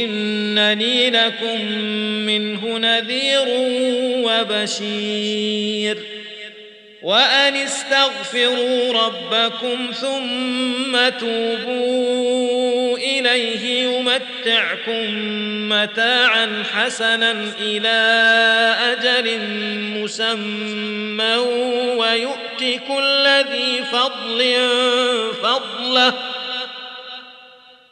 إنني لكم منه نذير وبشير. وأن استغفروا ربكم ثم توبوا إليه يمتعكم متاعا حسنا إلى أجل مسمى ويؤتي كل ذي فضل فضله.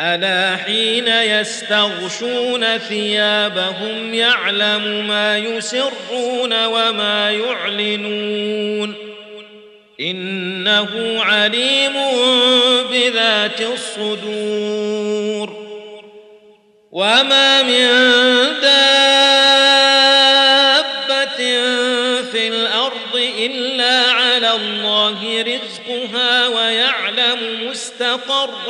ألا حين يستغشون ثيابهم يعلم ما يسرون وما يعلنون إنه عليم بذات الصدور وما من دابة في الأرض إلا على الله رزقها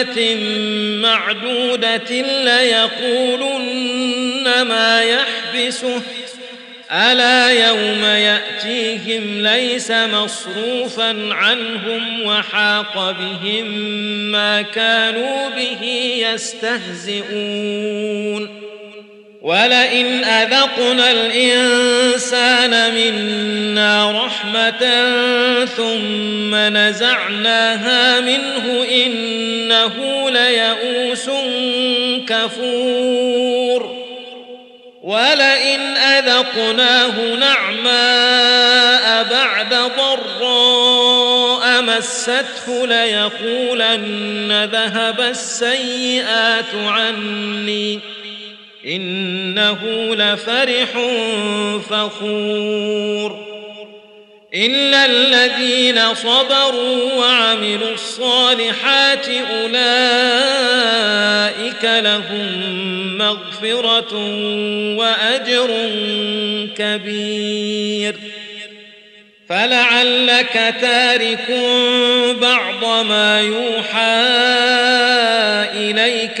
أمة معدودة ليقولن ما يحبسه. ألا يوم يأتيهم ليس مصروفا عنهم وحاق بهم ما كانوا به يستهزئون. ولئن أذقنا الإنسان منا رحمة ثم نزعناها منه إنه ليئوس كفور ولئن أذقناه نعماء بعد ضراء مسته ليقولن ذهب السيئات عني إنه لفرح فخور. إلا الذين صبروا وعملوا الصالحات أولئك لهم مغفرة وأجر كبير. فلعلك تارك بعض ما يوحى إليك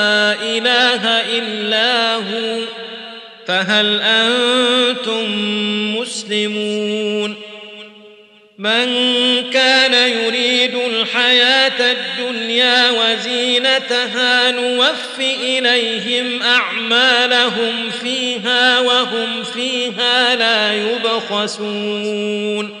إله إلا هو فهل أنتم مسلمون؟ من كان يريد الحياة الدنيا وزينتها نوف إليهم أعمالهم فيها وهم فيها لا يبخسون.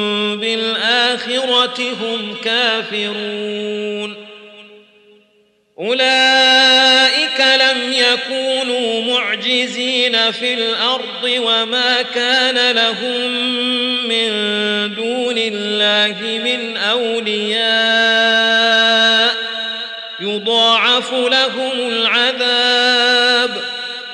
بالآخرة هم كافرون. أولئك لم يكونوا معجزين في الأرض وما كان لهم من دون الله من أولياء. يضاعف لهم العذاب.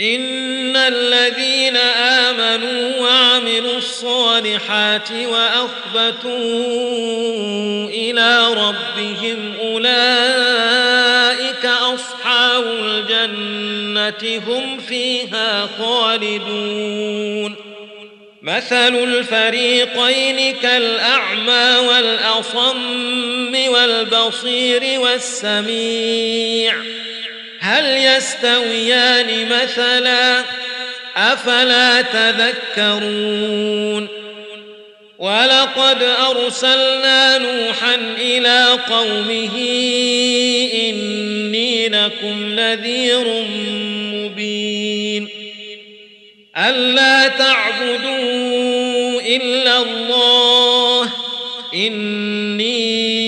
إن الذين آمنوا وعملوا الصالحات وأخبتوا إلى ربهم أولئك أصحاب الجنة هم فيها خالدون. مثل الفريقين كالأعمى والأصم والبصير والسميع. هل يستويان مثلا أفلا تذكرون ولقد أرسلنا نوحا إلى قومه إني لكم نذير مبين ألا تعبدوا إلا الله إني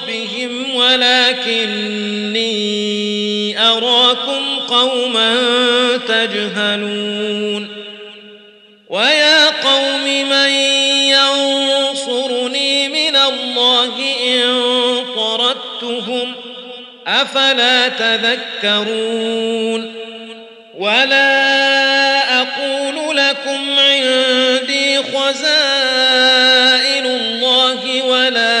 ولكني أراكم قوما تجهلون. ويا قوم من ينصرني من الله إن طردتهم أفلا تذكرون؟ ولا أقول لكم عندي خزائن الله ولا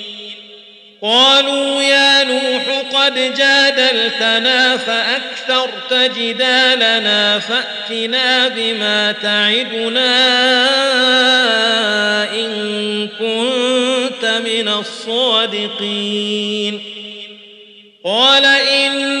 قالوا يا نوح قد جادلتنا فأكثرت جدالنا فأتنا بما تعدنا إن كنت من الصادقين. قال إنما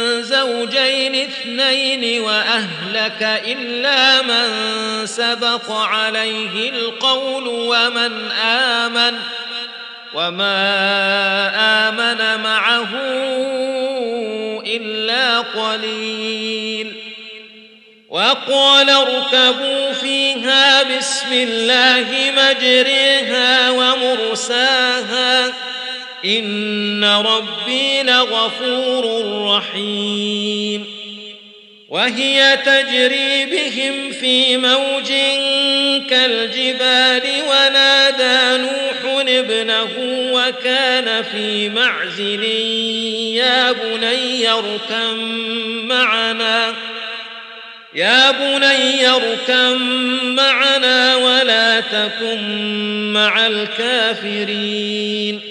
زوجين اثنين وأهلك إلا من سبق عليه القول ومن آمن وما آمن معه إلا قليل. وقال اركبوا فيها بسم الله مجريها ومرساها ان ربي لغفور رحيم. وهي تجري بهم في موج كالجبال ونادى نوح ابنه وكان في معزل يا بني اركم معنا يا بني اركم معنا ولا تكن مع الكافرين.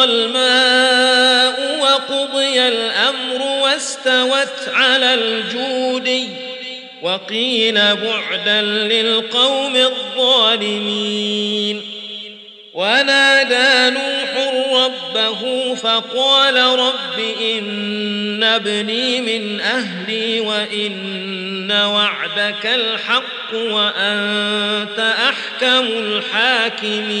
وغيض الماء وقضي الأمر واستوت على الجودي وقيل بعدا للقوم الظالمين. ونادى نوح ربه فقال رب إن ابني من أهلي وإن وعدك الحق وأنت أحكم الحاكمين.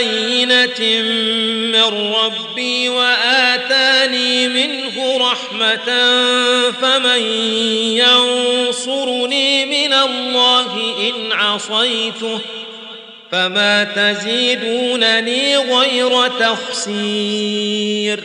بينة من ربي وآتاني منه رحمة فمن ينصرني من الله إن عصيته فما تزيدونني غير تخسير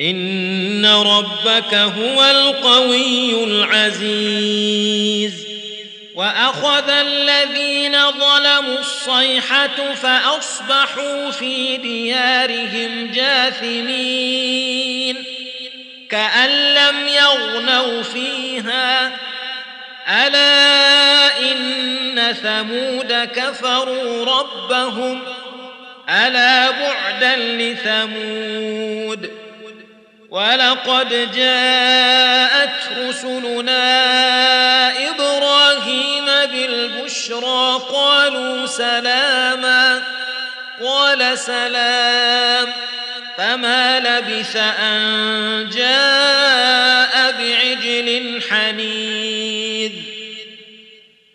ان ربك هو القوي العزيز واخذ الذين ظلموا الصيحه فاصبحوا في ديارهم جاثمين كان لم يغنوا فيها الا ان ثمود كفروا ربهم الا بعدا لثمود ولقد جاءت رسلنا إبراهيم بالبشرى قالوا سلاما قال سلام فما لبث أن جاء بعجل حنيذ.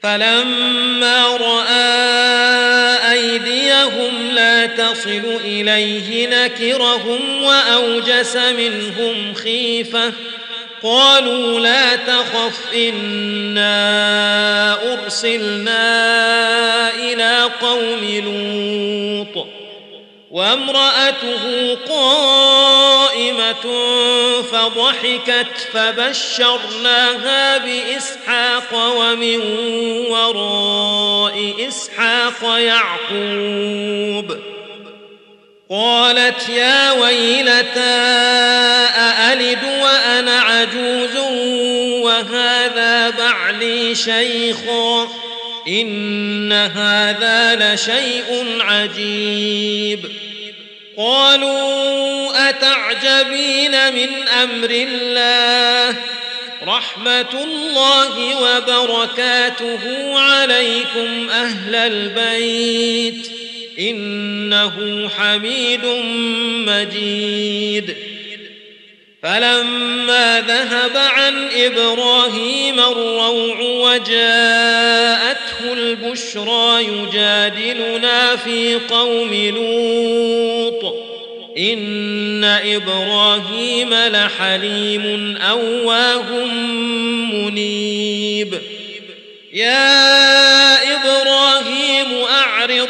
فلما أيديهم تصل إليه نكرهم وأوجس منهم خيفة قالوا لا تخف إنا أرسلنا إلى قوم لوط وامرأته قائمة فضحكت فبشرناها بإسحاق ومن وراء إسحاق يعقوب قالت يا ويلتى أألد وأنا عجوز وهذا بعلي شيخا إن هذا لشيء عجيب. قالوا أتعجبين من أمر الله؟ رحمة الله وبركاته عليكم أهل البيت. إنه حميد مجيد. فلما ذهب عن إبراهيم الروع وجاءته البشرى يجادلنا في قوم لوط. إن إبراهيم لحليم أواه منيب. يا إبراهيم أعرض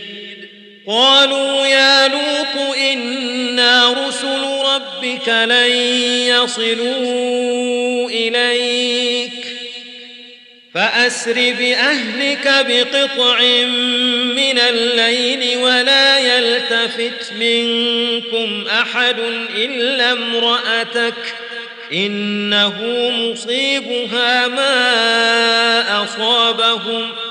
قالوا يا لوط إنا رسل ربك لن يصلوا إليك فأسر بأهلك بقطع من الليل ولا يلتفت منكم أحد إلا امرأتك إنه مصيبها ما أصابهم ۖ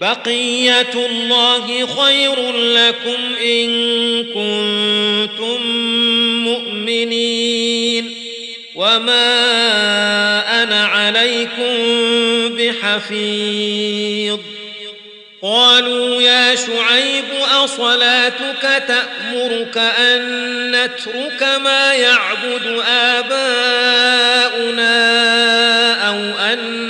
بقية الله خير لكم إن كنتم مؤمنين. وما أنا عليكم بحفيظ. قالوا يا شعيب أصلاتك تأمرك أن نترك ما يعبد آباؤنا أو أن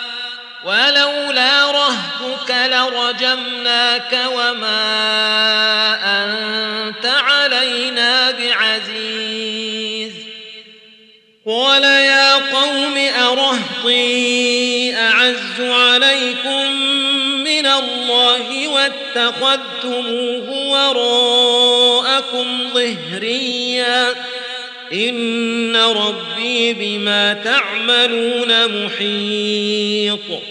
ولولا رهتك لرجمناك وما أنت علينا بعزيز. قال يا قوم أرهطي أعز عليكم من الله واتخذتموه وراءكم ظهريا. إن ربي بما تعملون محيط.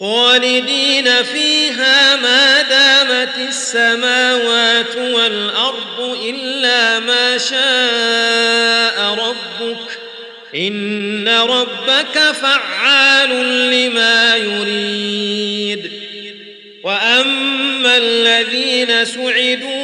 خالدين فيها ما دامت السماوات والأرض إلا ما شاء ربك إن ربك فعال لما يريد. وأما الذين سعدوا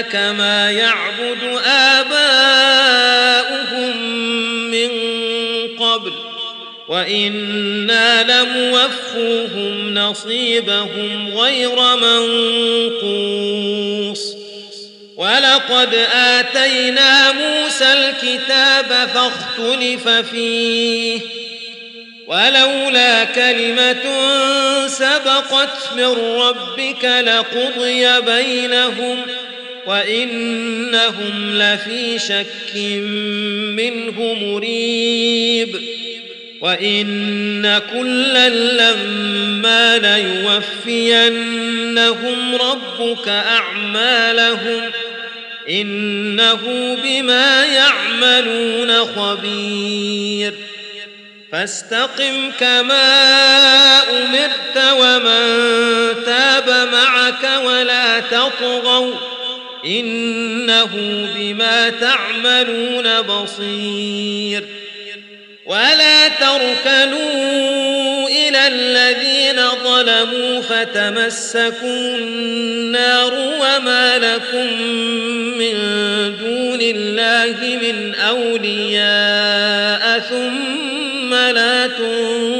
كما يعبد آباؤهم من قبل وإنا لموفوهم نصيبهم غير منقوص ولقد آتينا موسى الكتاب فاختلف فيه ولولا كلمة سبقت من ربك لقضي بينهم وإنهم لفي شك منه مريب وإن كلا لما ليوفينهم ربك أعمالهم ۖ إنه بما يعملون خبير فاستقم كما أمرت ومن تاب معك ولا تطغوا إنه بما تعملون بصير. ولا تركنوا إلى الذين ظلموا فتمسكوا النار وما لكم من دون الله من أولياء ثم لا تنصرون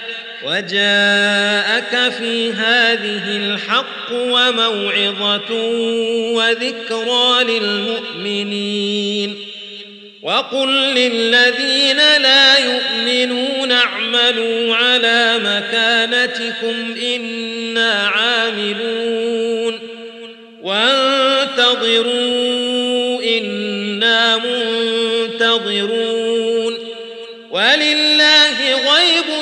وجاءك في هذه الحق وموعظة وذكرى للمؤمنين. وقل للذين لا يؤمنون اعملوا على مكانتكم إنا عاملون. وانتظروا إنا منتظرون. ولله غيب